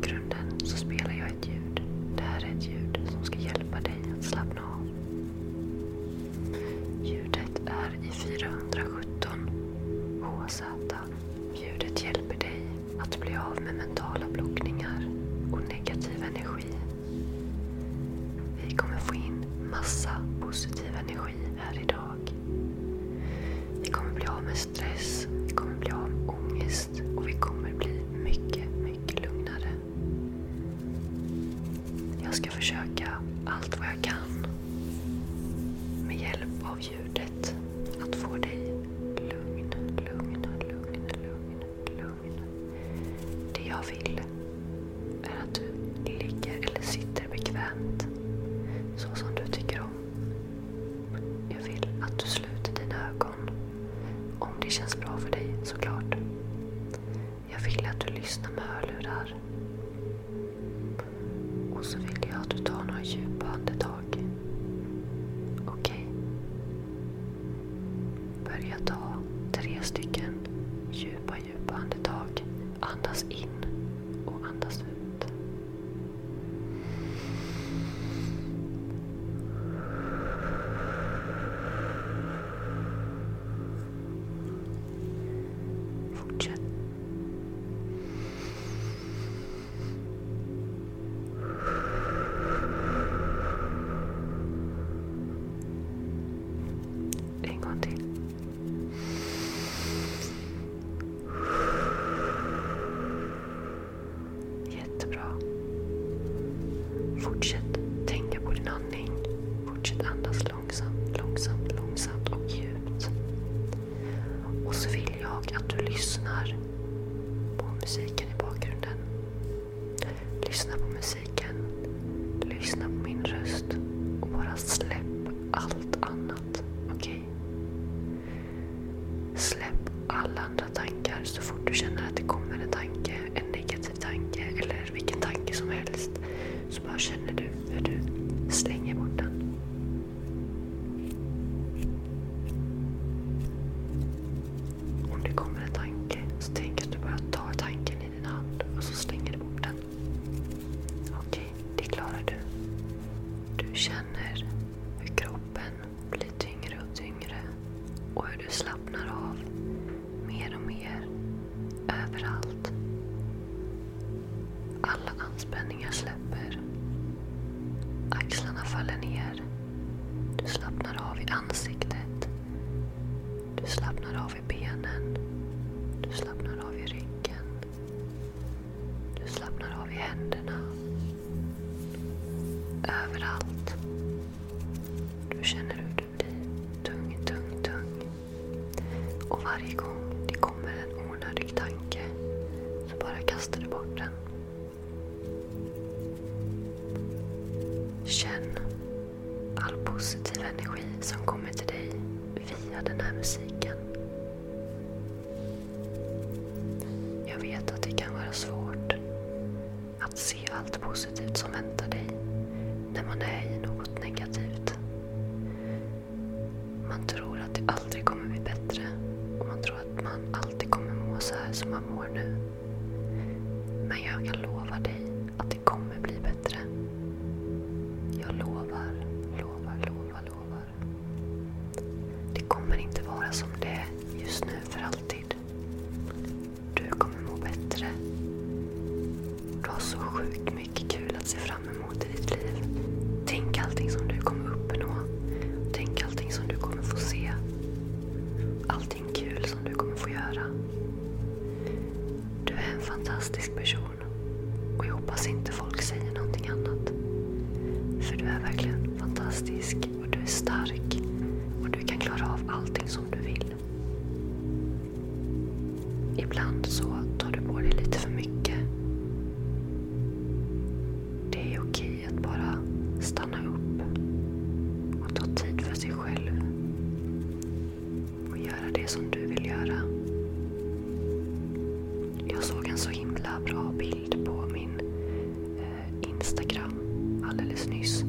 bakgrunden så spelar Jag ska försöka allt vad jag kan med hjälp av ljudet att få dig börja ta tre stycken djupa, djupa andetag. Andas in Vad känner du hur du slänger bort den? Du slappnar av i ansiktet. Du slappnar av i benen. Du slappnar av i ryggen. Du slappnar av i händerna. Överallt. Du känner hur du blir tung, tung, tung. Och varje gång vara svårt. Att se allt positivt som väntar dig när man är i en så sjukt mycket kul att se fram emot i ditt liv. Tänk allting som du kommer uppnå. Tänk allting som du kommer få se. Allting kul som du kommer få göra. Du är en fantastisk person. sig själv och göra det som du vill göra. Jag såg en så himla bra bild på min eh, Instagram alldeles nyss.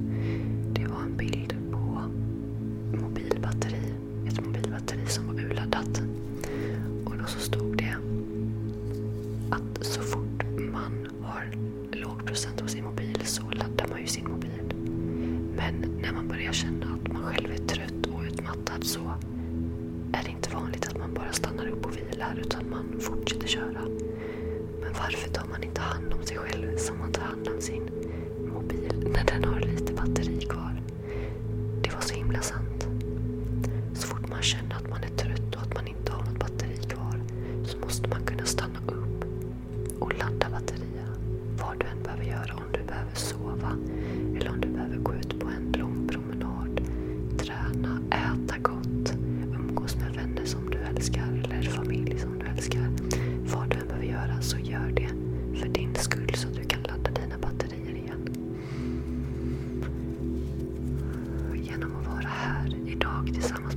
där utan man fortsätter köra. Men varför tar man inte hand om sig själv som man tar hand om sin mobil när den har full så du kan ladda dina batterier igen. Genom att vara här idag tillsammans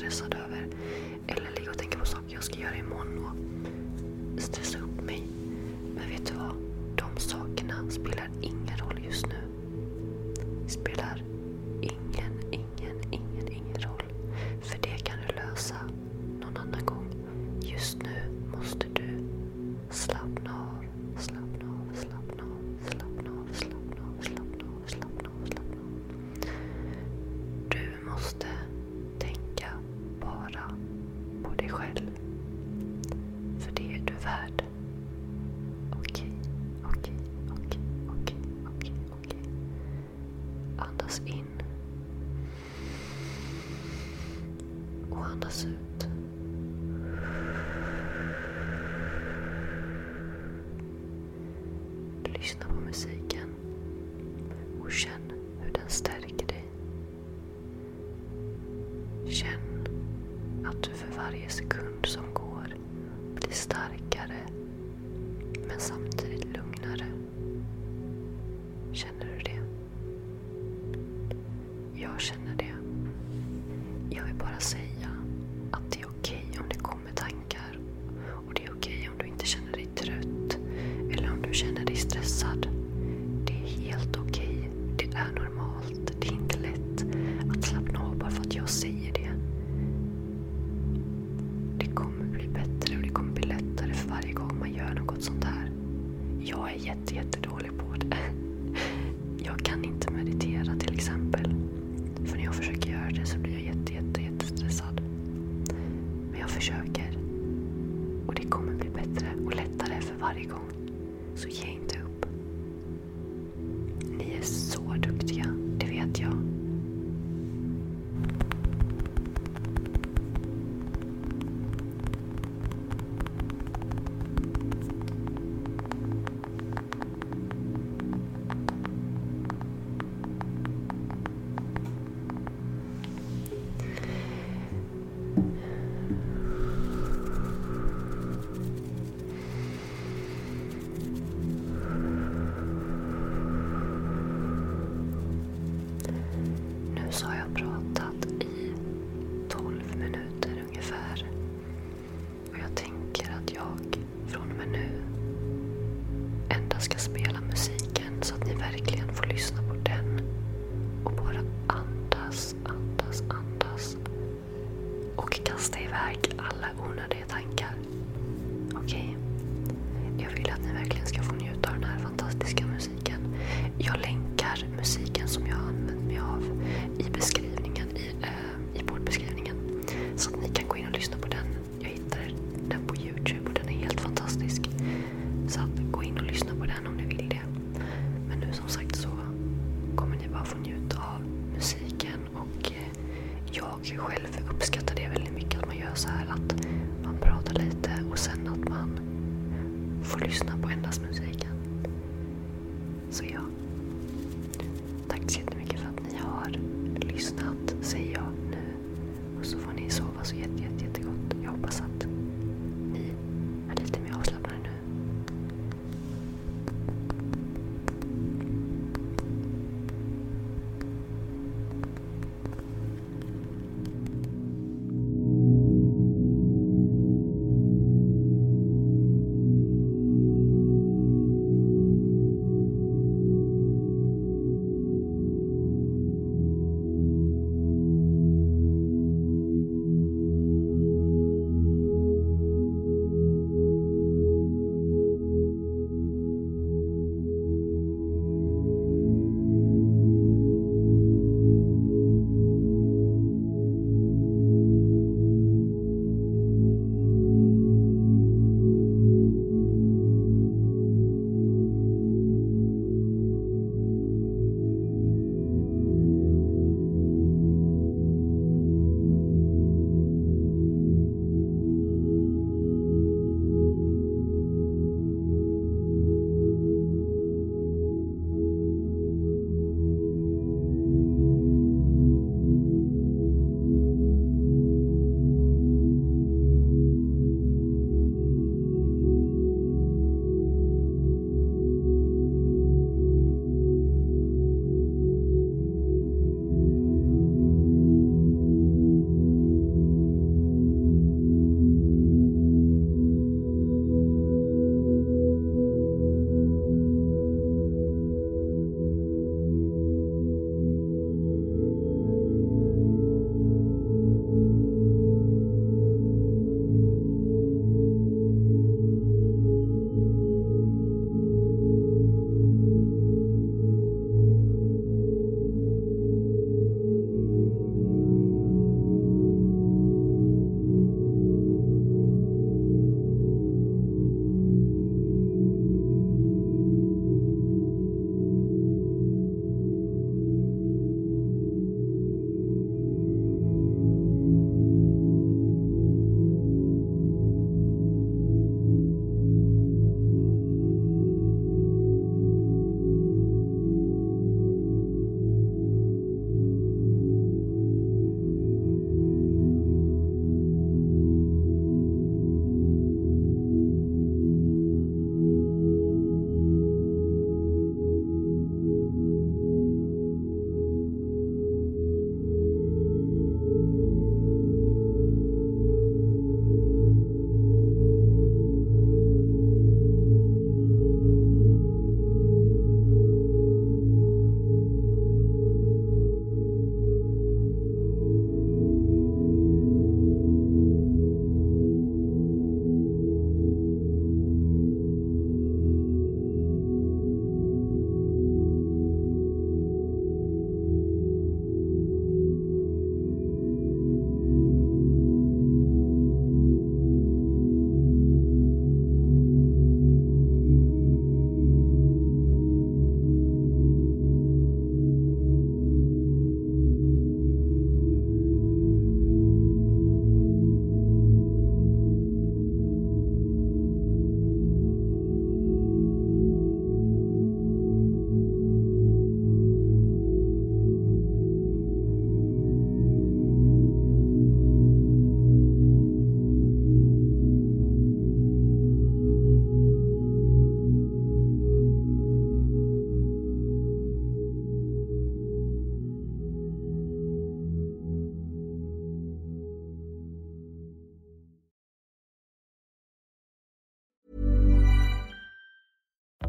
stressad över. Eller ligga och tänka på saker jag ska göra imorgon och stressa Andas in. Och andas ut. Lyssna på musiken och känn hur den stärker dig. Känn att du för varje sekund som Jag känner det. Jag vill bara säga försöker. Och det kommer bli bättre och lättare för varje gång. Så ge inte Jag länkar musiken som jag